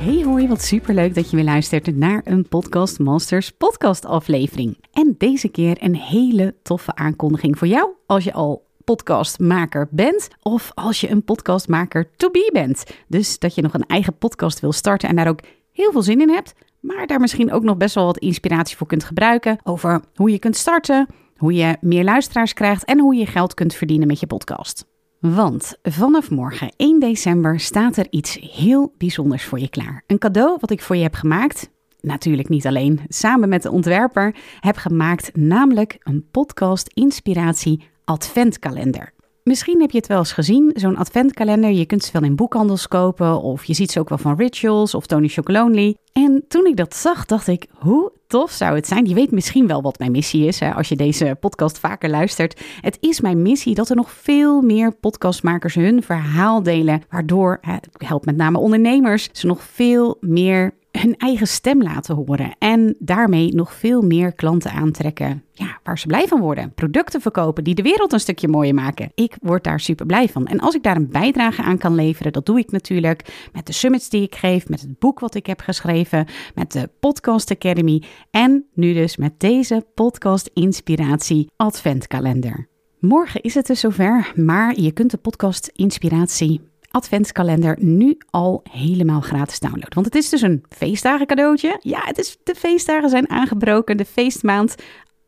Hey hoi, wat superleuk dat je weer luistert naar een Podcast Masters podcast aflevering. En deze keer een hele toffe aankondiging voor jou als je al podcastmaker bent of als je een podcastmaker to be bent. Dus dat je nog een eigen podcast wil starten en daar ook heel veel zin in hebt, maar daar misschien ook nog best wel wat inspiratie voor kunt gebruiken over hoe je kunt starten, hoe je meer luisteraars krijgt en hoe je geld kunt verdienen met je podcast. Want vanaf morgen 1 december staat er iets heel bijzonders voor je klaar. Een cadeau wat ik voor je heb gemaakt. Natuurlijk niet alleen, samen met de ontwerper heb gemaakt, namelijk een podcast inspiratie adventkalender. Misschien heb je het wel eens gezien, zo'n adventkalender. Je kunt ze wel in boekhandels kopen of je ziet ze ook wel van Rituals of Tony Chocolonely. En toen ik dat zag, dacht ik, hoe tof zou het zijn? Je weet misschien wel wat mijn missie is hè, als je deze podcast vaker luistert. Het is mijn missie dat er nog veel meer podcastmakers hun verhaal delen, waardoor, het helpt met name ondernemers, ze nog veel meer hun eigen stem laten horen en daarmee nog veel meer klanten aantrekken. Ja, waar ze blij van worden. Producten verkopen die de wereld een stukje mooier maken. Ik word daar super blij van. En als ik daar een bijdrage aan kan leveren, dat doe ik natuurlijk met de summits die ik geef, met het boek wat ik heb geschreven, met de Podcast Academy en nu dus met deze podcast inspiratie adventkalender. Morgen is het dus zover, maar je kunt de podcast inspiratie adventskalender nu al helemaal gratis downloaden. Want het is dus een feestdagen cadeautje. Ja, het is, de feestdagen zijn aangebroken, de feestmaand.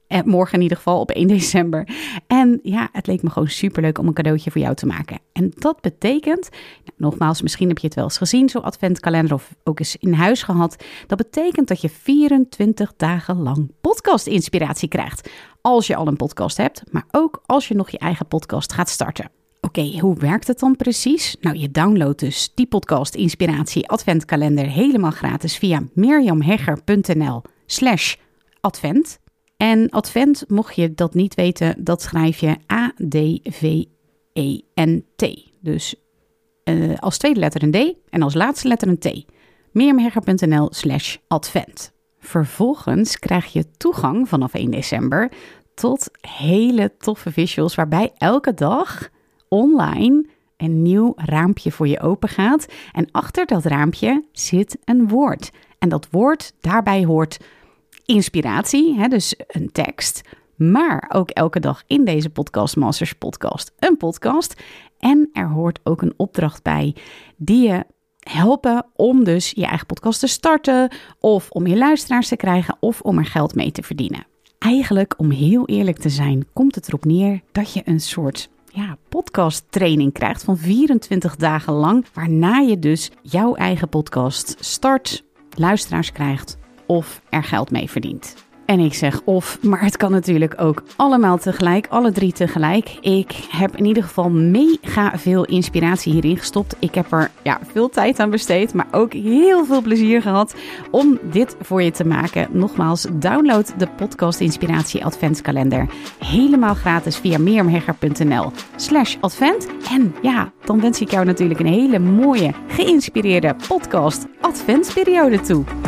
Eh, morgen in ieder geval op 1 december. En ja, het leek me gewoon superleuk om een cadeautje voor jou te maken. En dat betekent, nou, nogmaals, misschien heb je het wel eens gezien, zo'n adventkalender of ook eens in huis gehad. Dat betekent dat je 24 dagen lang podcast-inspiratie krijgt. Als je al een podcast hebt, maar ook als je nog je eigen podcast gaat starten. Oké, hoe werkt het dan precies? Nou, je downloadt dus die podcast Inspiratie Adventkalender helemaal gratis via mirjamhegger.nl slash advent. En advent, mocht je dat niet weten, dat schrijf je A-D-V-E-N-T. Dus uh, als tweede letter een D en als laatste letter een T. mirjamhegger.nl slash advent. Vervolgens krijg je toegang vanaf 1 december tot hele toffe visuals waarbij elke dag online een nieuw raampje voor je open gaat. En achter dat raampje zit een woord. En dat woord, daarbij hoort inspiratie, hè, dus een tekst. Maar ook elke dag in deze Podcast Masters podcast een podcast. En er hoort ook een opdracht bij die je helpen om dus je eigen podcast te starten. Of om je luisteraars te krijgen of om er geld mee te verdienen. Eigenlijk, om heel eerlijk te zijn, komt het erop neer dat je een soort ja, podcast training krijgt van 24 dagen lang. Waarna je dus jouw eigen podcast start, luisteraars krijgt of er geld mee verdient. En ik zeg of, maar het kan natuurlijk ook allemaal tegelijk, alle drie tegelijk. Ik heb in ieder geval mega veel inspiratie hierin gestopt. Ik heb er ja, veel tijd aan besteed, maar ook heel veel plezier gehad om dit voor je te maken. Nogmaals, download de podcast Inspiratie Adventskalender helemaal gratis via meermhegger.nl slash advent. En ja, dan wens ik jou natuurlijk een hele mooie, geïnspireerde podcast adventsperiode toe.